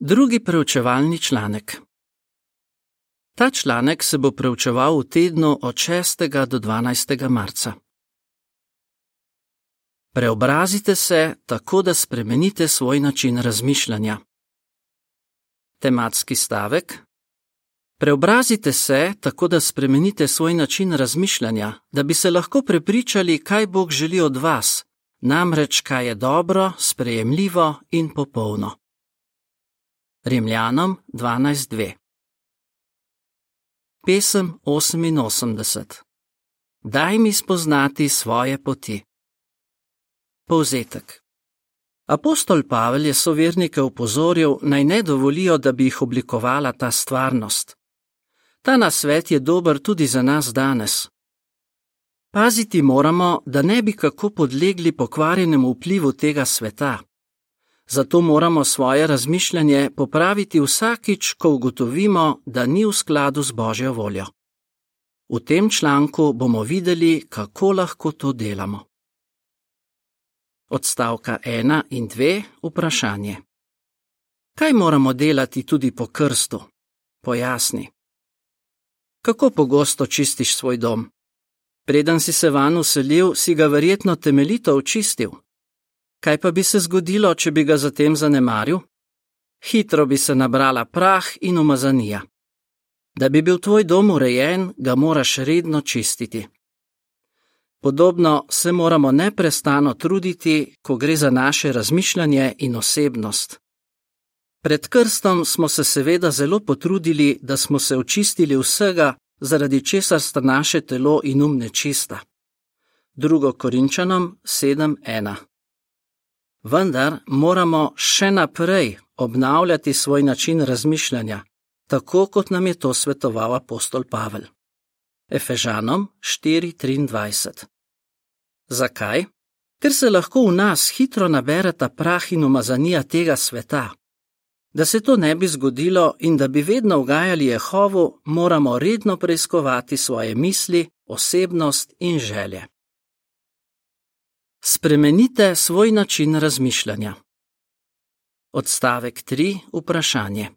Drugi preučevalni članek. Ta članek se bo preučeval v tednu od 6. do 12. marca. Preobrazite se tako, da spremenite svoj način razmišljanja. Tematski stavek: Preobrazite se tako, da spremenite svoj način razmišljanja, da bi se lahko prepričali, kaj Bog želi od vas, namreč kaj je dobro, sprejemljivo in popolno. Rimljanom 12.2 Pesem 88 Daj mi spoznati svoje poti. Povzetek Apostol Pavel je sovernike upozoril, naj ne dovolijo, da bi jih oblikovala ta stvarnost. Ta nasvet je dober tudi za nas danes. Paziti moramo, da ne bi kako podlegli pokvarjenemu vplivu tega sveta. Zato moramo svoje razmišljanje popraviti vsakič, ko ugotovimo, da ni v skladu z Božjo voljo. V tem članku bomo videli, kako lahko to delamo. Odstavka 1 in 2 vprašanje. Kaj moramo delati tudi po krstu? Pojasni. Kako pogosto čistiš svoj dom? Preden si se van uselil, si ga verjetno temeljito očistil. Kaj pa bi se zgodilo, če bi ga zatem zanemaril? Hitro bi se nabrala prah in umazanija. Da bi bil tvoj dom urejen, ga moraš redno čistiti. Podobno se moramo neprestano truditi, ko gre za naše razmišljanje in osebnost. Pred krstom smo se seveda zelo potrudili, da smo se očistili vsega, zaradi česar sta naše telo in um nečista. Drugo Korinčanom 7:1 Vendar moramo še naprej obnavljati svoj način razmišljanja, tako kot nam je to svetoval apostol Pavel. Efežanom 4:23 Zakaj? Ker se lahko v nas hitro nabereta prah in umazanija tega sveta. Da se to ne bi zgodilo in da bi vedno ugajali Jehovu, moramo redno preiskovati svoje misli, osebnost in želje. Spremenite svoj način razmišljanja. Odstavek 3. Vprašanje.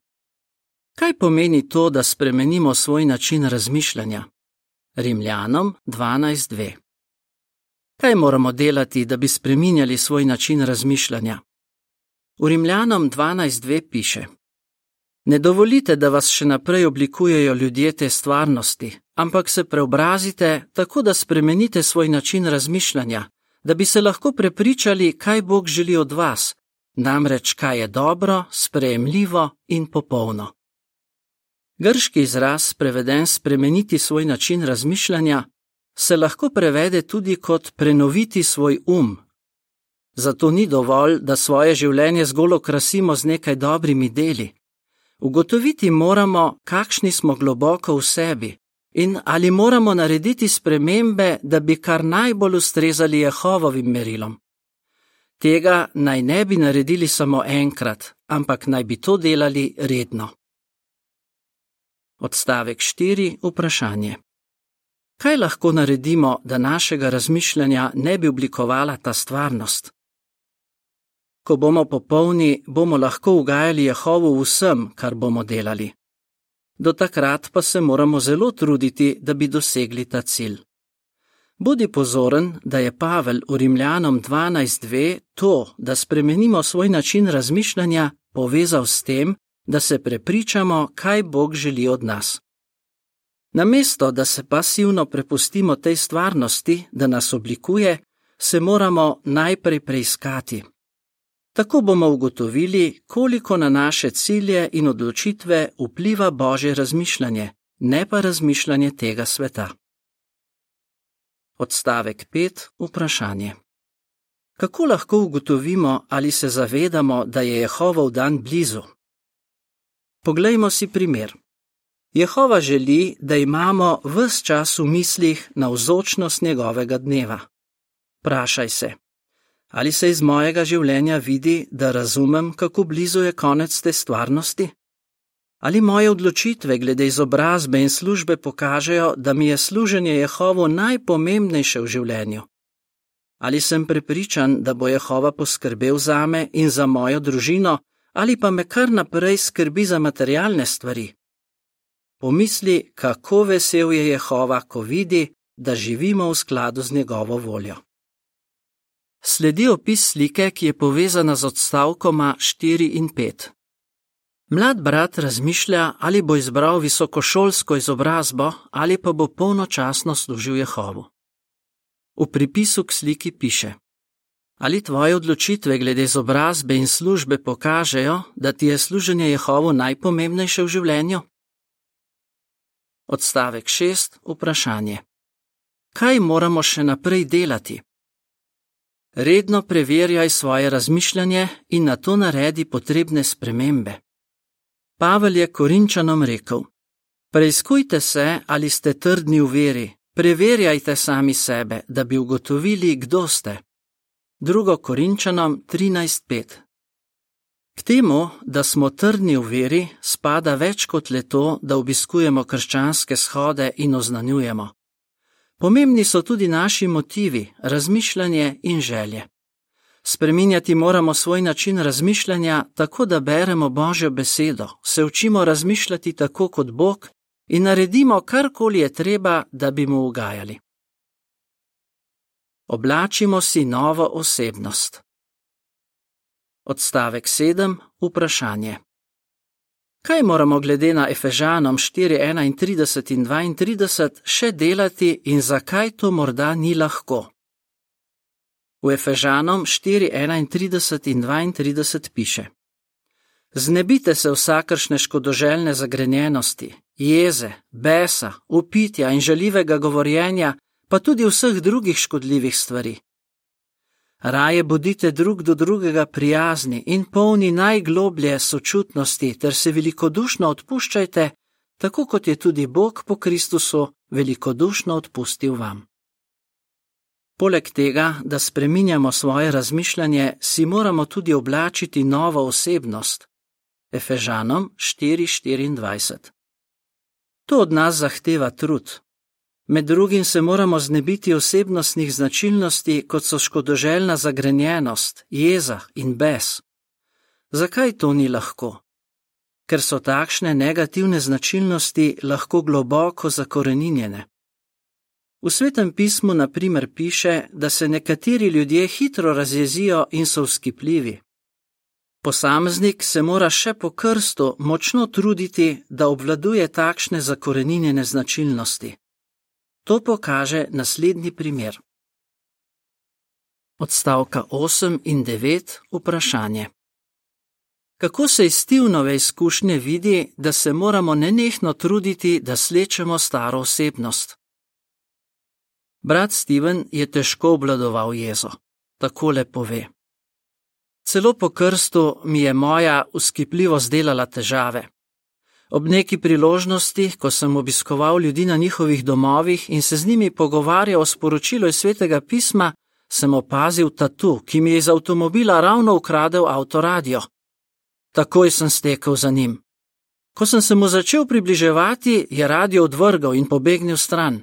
Kaj pomeni to, da spremenimo svoj način razmišljanja? Rimljanom 12.2. Kaj moramo delati, da bi spreminjali svoj način razmišljanja? V Rimljanom 12.2 piše: Ne dovolite, da vas še naprej oblikujejo ljudje te stvarnosti, ampak se preobrazite tako, da spremenite svoj način razmišljanja, da bi se lahko prepričali, kaj Bog želi od vas, namreč kaj je dobro, sprejemljivo in popolno. Grški izraz, preveden spremeniti svoj način razmišljanja, se lahko prevede tudi kot prenoviti svoj um Zato ni dovolj, da svoje življenje zgolj okrasimo z nekaj dobrimi deli. Ugotoviti moramo, kakšni smo globoko v sebi in ali moramo narediti spremembe, da bi kar najbolj ustrezali Jehovovim merilom. Tega naj ne bi naredili samo enkrat, ampak naj bi to delali redno. Odstavek 4. Vprašanje. Kaj lahko naredimo, da našega razmišljanja ne bi oblikovala ta stvarnost? Ko bomo popolni, bomo lahko ugajali Jehovu vsem, kar bomo delali. Do takrat pa se moramo zelo truditi, da bi dosegli ta cilj. Bodi pozoren, da je Pavel v Rimljanom 12.2 to, da spremenimo svoj način razmišljanja, povezal s tem, da se prepričamo, kaj Bog želi od nas. Namesto, da se pasivno prepustimo tej stvarnosti, da nas oblikuje, se moramo najprej preiskati, Tako bomo ugotovili, koliko na naše cilje in odločitve vpliva Božje razmišljanje, ne pa razmišljanje tega sveta. Odstavek 5. Vprašanje. Kako lahko ugotovimo, ali se zavedamo, da je Jehovov dan blizu? Poglejmo si primer. Jehova želi, da imamo vse čas v mislih na vzočnost njegovega dneva. Prašaj se, Ali se iz mojega življenja vidi, da razumem, kako blizu je konec te stvarnosti? Ali moje odločitve glede izobrazbe in službe pokažejo, da mi je služenje Jehovo najpomembnejše v življenju? Ali sem prepričan, da bo Jehova poskrbel za me in za mojo družino, ali pa me kar naprej skrbi za materialne stvari. Pomisli, kako vesel je Jehova, ko vidi, da živimo v skladu z njegovo voljo. Sledi opis slike, ki je povezana z odstavkoma 4 in 5. Mlad brat razmišlja, ali bo izbral visokošolsko izobrazbo ali pa bo polnočasno služil Jehovu. V pripisu k sliki piše: Ali tvoje odločitve glede izobrazbe in službe pokažejo, da ti je služenje Jehovu najpomembnejše v življenju? Odstavek 6. Vprašanje: Kaj moramo še naprej delati? Redno preverjaj svoje razmišljanje in na to naredi potrebne spremembe. Pavel je Korinčanom rekel: Preizkujte se, ali ste trdni v veri, preverjajte sami sebe, da bi ugotovili, kdo ste. 2. Korinčanom 13:5 K temu, da smo trdni v veri, spada več kot le to, da obiskujemo krščanske shode in oznanjujemo. Pomembni so tudi naši motivi, razmišljanje in želje. Spreminjati moramo svoj način razmišljanja tako, da beremo Božjo besedo, se učimo razmišljati tako kot Bog in naredimo karkoli je treba, da bi mu ugajali. Oblačimo si novo osebnost. Odstavek 7. Vprašanje. Kaj moramo glede na Efežanom 4:31 in 32 še delati in zakaj to morda ni lahko? V Efežanom 4:31 in 32 piše: Znebite se vsakršne škodoželjne zagrenjenosti, jeze, besa, upitja in žaljivega govorjenja, pa tudi vseh drugih škodljivih stvari. Raje bodite drug do drugega prijazni in polni najgloblje sočutnosti, ter se velikodušno odpuščajte, tako kot je tudi Bog po Kristusu velikodušno odpustil vam. Poleg tega, da spreminjamo svoje razmišljanje, si moramo tudi oblačiti novo osebnost. Efežanom 4:24. To od nas zahteva trud, Med drugim se moramo znebiti osebnostnih značilnosti, kot so škodoželjna zagrenjenost, jeza in bes. Zakaj to ni lahko? Ker so takšne negativne značilnosti lahko globoko zakoreninjene. V svetem pismu na primer piše, da se nekateri ljudje hitro razjezijo in so vzkipljivi. Posameznik se mora še po krstu močno truditi, da obvladuje takšne zakoreninjene značilnosti. To pokaže naslednji primer. Odstavka 8 in 9 vprašanje. Kako se iz Stevenove izkušnje vidi, da se moramo nenehno truditi, da slečemo staro osebnost? Brat Steven je težko obladoval jezo, tako le pove. Celo po krstu mi je moja uskipljivost delala težave. Ob neki priložnosti, ko sem obiskoval ljudi na njihovih domovih in se z njimi pogovarjal o sporočilu iz svetega pisma, sem opazil tatu, ki mi je iz avtomobila ravno ukradel avtoradio. Takoj sem stekel za njim. Ko sem se mu začel približevati, je radio odvrgal in pobegnil stran.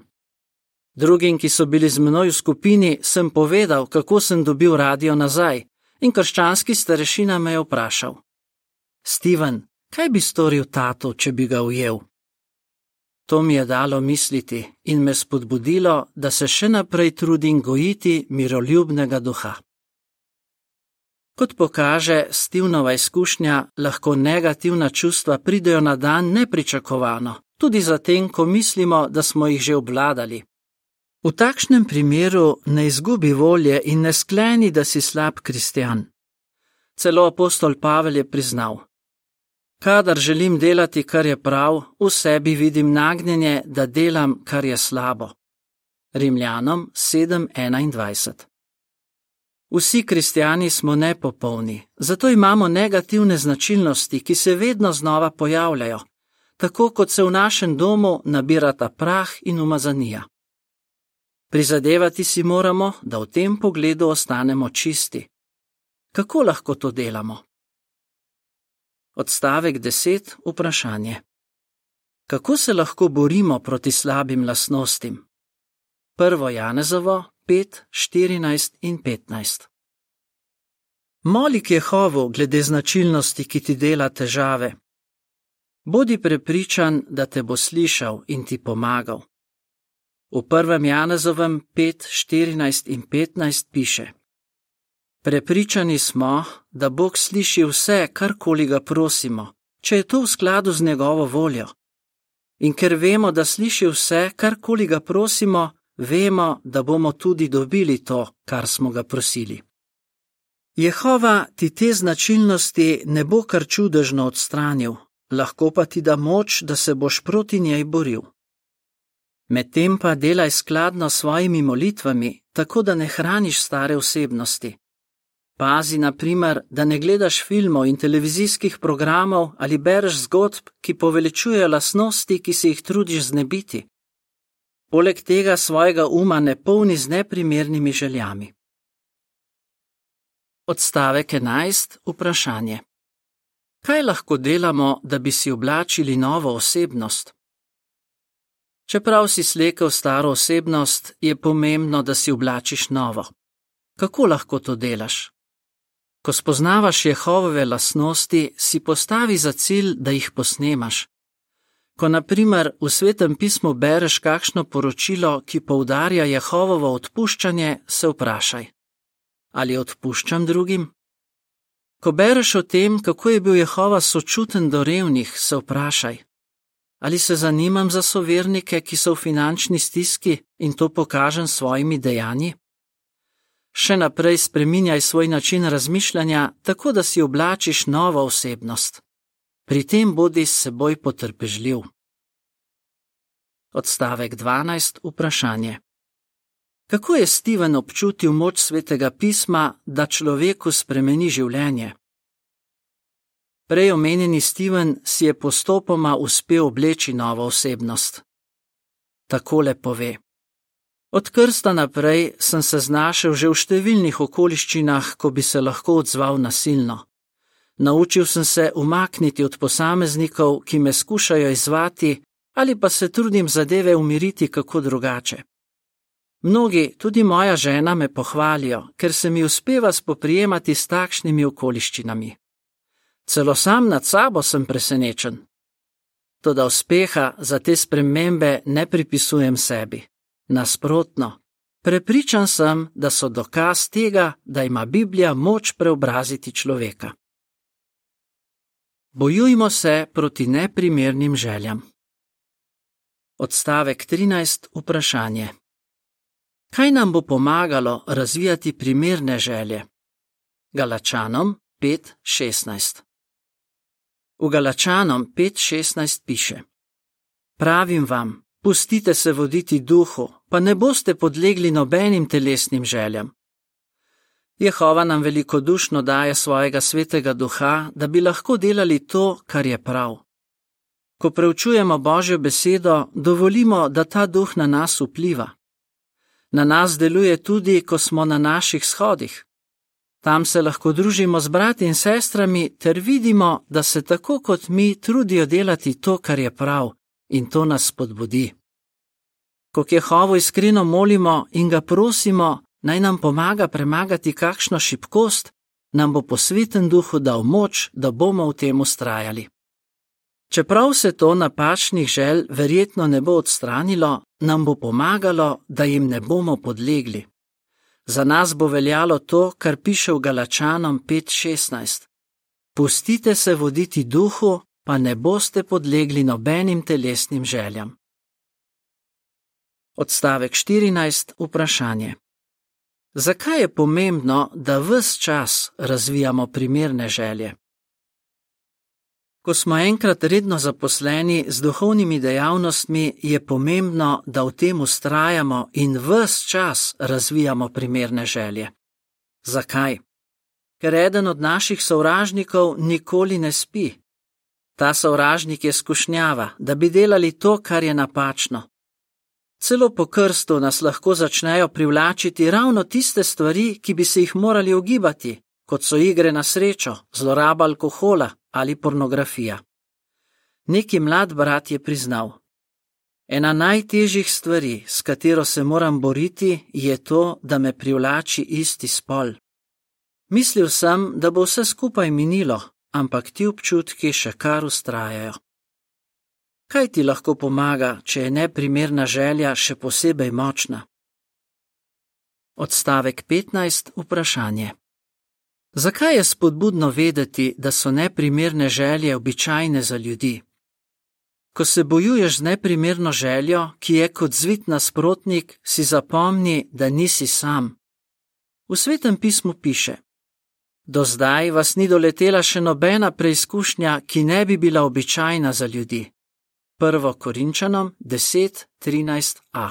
Drugim, ki so bili z menoj v skupini, sem povedal, kako sem dobil radio nazaj, in krščanski starešina me je vprašal: Steven, kaj bi storil tato, če bi ga ujel? To mi je dalo misliti in me spodbudilo, da se še naprej trudim gojiti miroljubnega duha. Kot pokaže Stivnova izkušnja, lahko negativna čustva pridejo na dan nepričakovano, tudi zatem, ko mislimo, da smo jih že obvladali. V takšnem primeru ne izgubi volje in ne skleni, da si slab kristjan. Celo apostol Pavel je priznal: Kadar želim delati, kar je prav, v sebi vidim nagnjenje, da delam, kar je slabo. Rimljanom 7:21 Vsi kristijani smo nepopolni, zato imamo negativne značilnosti, ki se vedno znova pojavljajo, tako kot se v našem domu nabirata prah in umazanija. Prizadevati si moramo, da v tem pogledu ostanemo čisti. Kako lahko to delamo? Odstavek 10. Vprašanje. Kako se lahko borimo proti slabim lasnostim? 1. Janezovo 5, 14 in 15. Moli k Jehovu glede značilnosti, ki ti dela težave. Bodi prepričan, da te bo slišal in ti pomagal. V 1. Janezovem 5, 14 in 15 piše: Prepričani smo, da Bog sliši vse, karkoli ga prosimo, če je to v skladu z njegovo voljo. In ker vemo, da sliši vse, karkoli ga prosimo, vemo, da bomo tudi dobili to, kar smo ga prosili. Jehova ti te značilnosti ne bo kar čudežno odstranil, lahko pa ti da moč, da se boš proti njej boril. Medtem pa delaj skladno s svojimi molitvami, tako da ne hraniš stare osebnosti. Pazi, na primer, da ne gledaš filmov in televizijskih programov ali bereš zgodb, ki poveličujejo lasnosti, ki se jih trudiš znebiti. Poleg tega svojega uma ne polni z neprimernimi željami. Odstavek 11. Vprašanje. Kaj lahko delamo, da bi si oblačili novo osebnost? Čeprav si slekel staro osebnost, je pomembno, da si oblačiš novo. Kako lahko to delaš? Ko spoznavaš Jehovove lasnosti, si postavi za cilj, da jih posnemaš. Ko naprimer v svetem pismu bereš kakšno poročilo, ki poudarja Jehovovo odpuščanje, se vprašaj: Ali odpuščam drugim? Ko bereš o tem, kako je bil Jehova sočuten do revnih, se vprašaj: Ali se zanimam za sovernike, ki so v finančni stiski in to kažem s svojimi dejanji? Še naprej spreminjaj svoj način razmišljanja, tako da si oblačiš novo osebnost. Pri tem bodi s seboj potrpežljiv. Odstavek 12. Vprašanje. Kako je Steven občutil moč svetega pisma, da človeku spremeni življenje? Prej omenjeni Steven si je postopoma uspel obleči novo osebnost. Takole pove: Od krsta naprej sem se znašel že v številnih okoliščinah, ko bi se lahko odzval nasilno. Naučil sem se umakniti od posameznikov, ki me skušajo izvati, ali pa se trudim zadeve umiriti kako drugače. Mnogi, tudi moja žena, me pohvalijo, ker se mi uspeva spoprijemati s takšnimi okoliščinami. Celo sam nad sabo sem presenečen. Toda uspeha za te spremembe ne pripisujem sebi. Nasprotno, prepričan sem, da so dokaz tega, da ima Biblija moč preobraziti človeka. Bojujmo se proti neprimernim željam. Odstavek 13. Vprašanje. Kaj nam bo pomagalo razvijati primerne želje? Galačanom 5:16 V Galačanom 5:16 piše: Pravim vam, pustite se voditi duhu, pa ne boste podlegli nobenim telesnim željam. Jehova nam velikodušno daje svojega svetega duha, da bi lahko delali to, kar je prav. Ko preučujemo Božjo besedo, dovolimo, da ta duh na nas vpliva. Na nas deluje tudi, ko smo na naših shodih. Tam se lahko družimo z brati in sestrami ter vidimo, da se tako kot mi trudijo delati to, kar je prav, in to nas spodbudi. Ko Jehovo iskreno molimo in ga prosimo, naj nam pomaga premagati kakšno šibkost, nam bo posveten duhu dal moč, da bomo v tem ustrajali. Čeprav se to napačnih žel verjetno ne bo odstranilo, nam bo pomagalo, da jim ne bomo podlegli. Za nas bo veljalo to, kar piše v Galačanom 5:16. Pustite se voditi duhu, pa ne boste podlegli nobenim telesnim željam. Odstavek 14. Vprašanje. Zakaj je pomembno, da vse čas razvijamo primerne želje? Ko smo enkrat redno zaposleni z duhovnimi dejavnostmi, je pomembno, da v tem ustrajamo in vse čas razvijamo primerne želje. Zakaj? Ker eden od naših sovražnikov nikoli ne spi. Ta sovražnik je skušnjava, da bi delali to, kar je napačno. Celo po krstu nas lahko začnejo privlačiti ravno tiste stvari, ki bi se jih morali ogibati, kot so igre na srečo, zloraba alkohola ali pornografija. Neki mlad brat je priznal: Ena najtežjih stvari, s katero se moram boriti, je to, da me privlači isti spol. Mislil sem, da bo vse skupaj minilo, ampak ti občutki še kar ustrajajo. Kaj ti lahko pomaga, če je neprimerna želja še posebej močna? Odstavek 15. Vprašanje. Zakaj je spodbudno vedeti, da so neprimerne želje običajne za ljudi? Ko se bojuješ z neprimerno željo, ki je kot zvit nasprotnik, si zapomni, da nisi sam. V svetem pismu piše: Do zdaj vas ni doletela še nobena preizkušnja, ki ne bi bila običajna za ljudi. 1. Korinčanom 10:13a.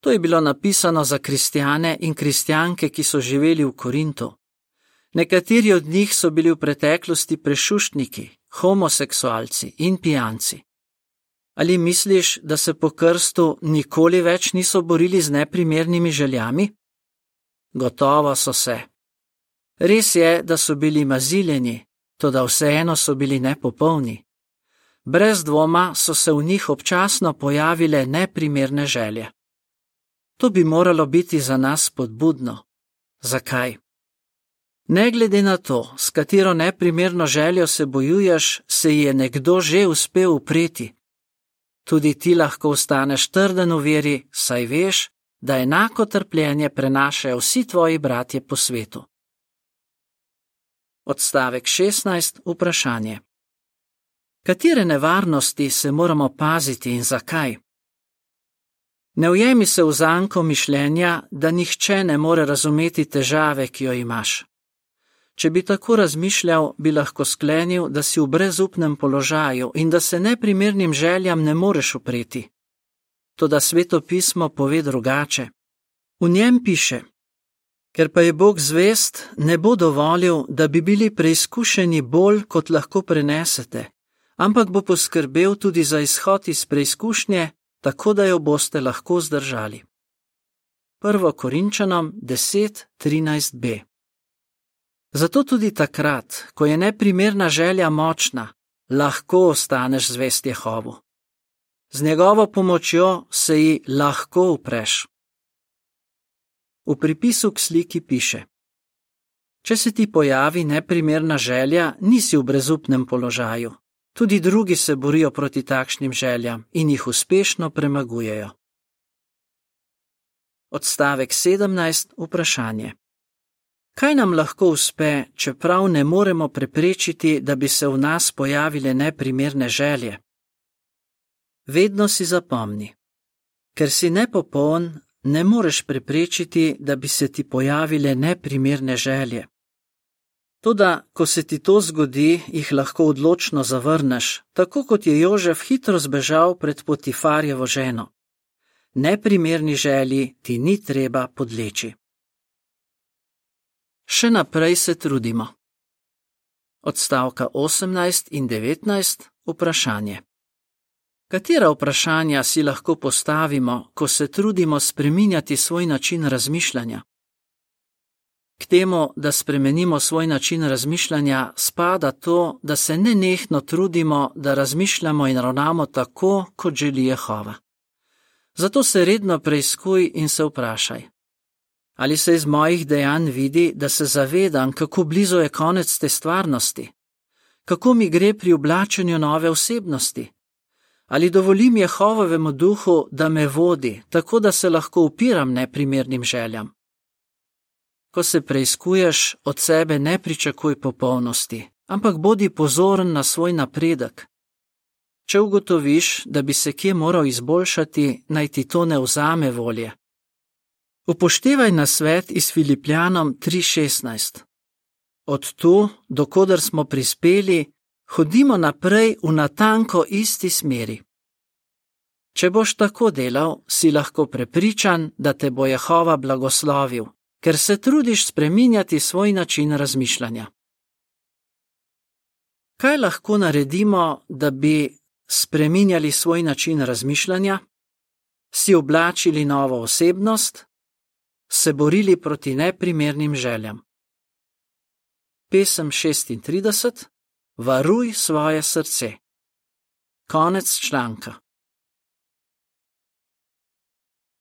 To je bilo napisano za kristjane in kristjanke, ki so živeli v Korintu. Nekateri od njih so bili v preteklosti prešuštniki, homoseksualci in pijanci. Ali misliš, da se po krstu nikoli več niso borili z neprimernimi željami? Gotovo so se. Res je, da so bili maziljeni, to da vseeno so bili nepopolni. Brez dvoma so se v njih občasno pojavile neprimerne želje. To bi moralo biti za nas podbudno. Zakaj? Ne glede na to, s katero neprimerno željo se bojuješ, se je nekdo že uspel upreti. Tudi ti lahko ostaneš trden v veri, saj veš, da enako trpljenje prenašajo vsi tvoji bratje po svetu. Odstavek 16. Vprašanje. Katere nevarnosti se moramo paziti in zakaj? Ne ujemi se v zanko mišljenja, da nihče ne more razumeti težave, ki jo imaš. Če bi tako razmišljal, bi lahko sklenil, da si v brezupnem položaju in da se neprimernim željam ne moreš upreti. Toda sveto pismo pove drugače. V njem piše: Ker pa je Bog zvest, ne bo dovolil, da bi bili preizkušeni bolj, kot lahko prenesete, ampak bo poskrbel tudi za izhod iz preizkušnje, tako da jo boste lahko zdržali. 1. Korinčanom 10:13b Zato tudi takrat, ko je neprimerna želja močna, lahko ostaneš zvest Jehovu. Z njegovo pomočjo se ji lahko upreš. V pripisu k sliki piše: Če se ti pojavi neprimerna želja, nisi v brezupnem položaju. Tudi drugi se borijo proti takšnim željam in jih uspešno premagujejo. Odstavek 17. Vprašanje. Kaj nam lahko uspe, čeprav ne moremo preprečiti, da bi se v nas pojavile neprimerne želje? Vedno si zapomni. Ker si nepopoln, ne moreš preprečiti, da bi se ti pojavile neprimerne želje. Toda, ko se ti to zgodi, jih lahko odločno zavrneš, tako kot je Jožef hitro zbežal pred Potifarjevo ženo. Neprimerni želji ti ni treba podleči. Še naprej se trudimo. Odstavka 18 in 19. Vprašanje. Katera vprašanja si lahko postavimo, ko se trudimo spreminjati svoj način razmišljanja? K temu, da spremenimo svoj način razmišljanja, spada to, da se nenehno trudimo, da razmišljamo in ravnamo tako, kot želi Jehova. Zato se redno preizkuj in se vprašaj: Ali se iz mojih dejanj vidi, da se zavedam, kako blizu je konec te stvarnosti? Kako mi gre pri oblačenju nove osebnosti? Ali dovolim Jehovovemu duhu, da me vodi, tako da se lahko upiram neprimernim željam? Ko se preizkuješ, od sebe ne pričakuj popolnosti, ampak bodi pozoren na svoj napredek. Če ugotoviš, da bi se kje moral izboljšati, naj ti to ne vzame volje. Upoštevaj na svet iz Filipljanom 3:16. Od tu, dokoder smo prispeli, hodimo naprej v natanko isti smeri. Če boš tako delal, si lahko prepričan, da te bo Jehova blagoslovil, ker se trudiš spreminjati svoj način razmišljanja. Kaj lahko naredimo, da bi spreminjali svoj način razmišljanja? Si oblačili novo osebnost, se borili proti neprimernim željam. Pesem 36: Varuj svoje srce. Konec članka.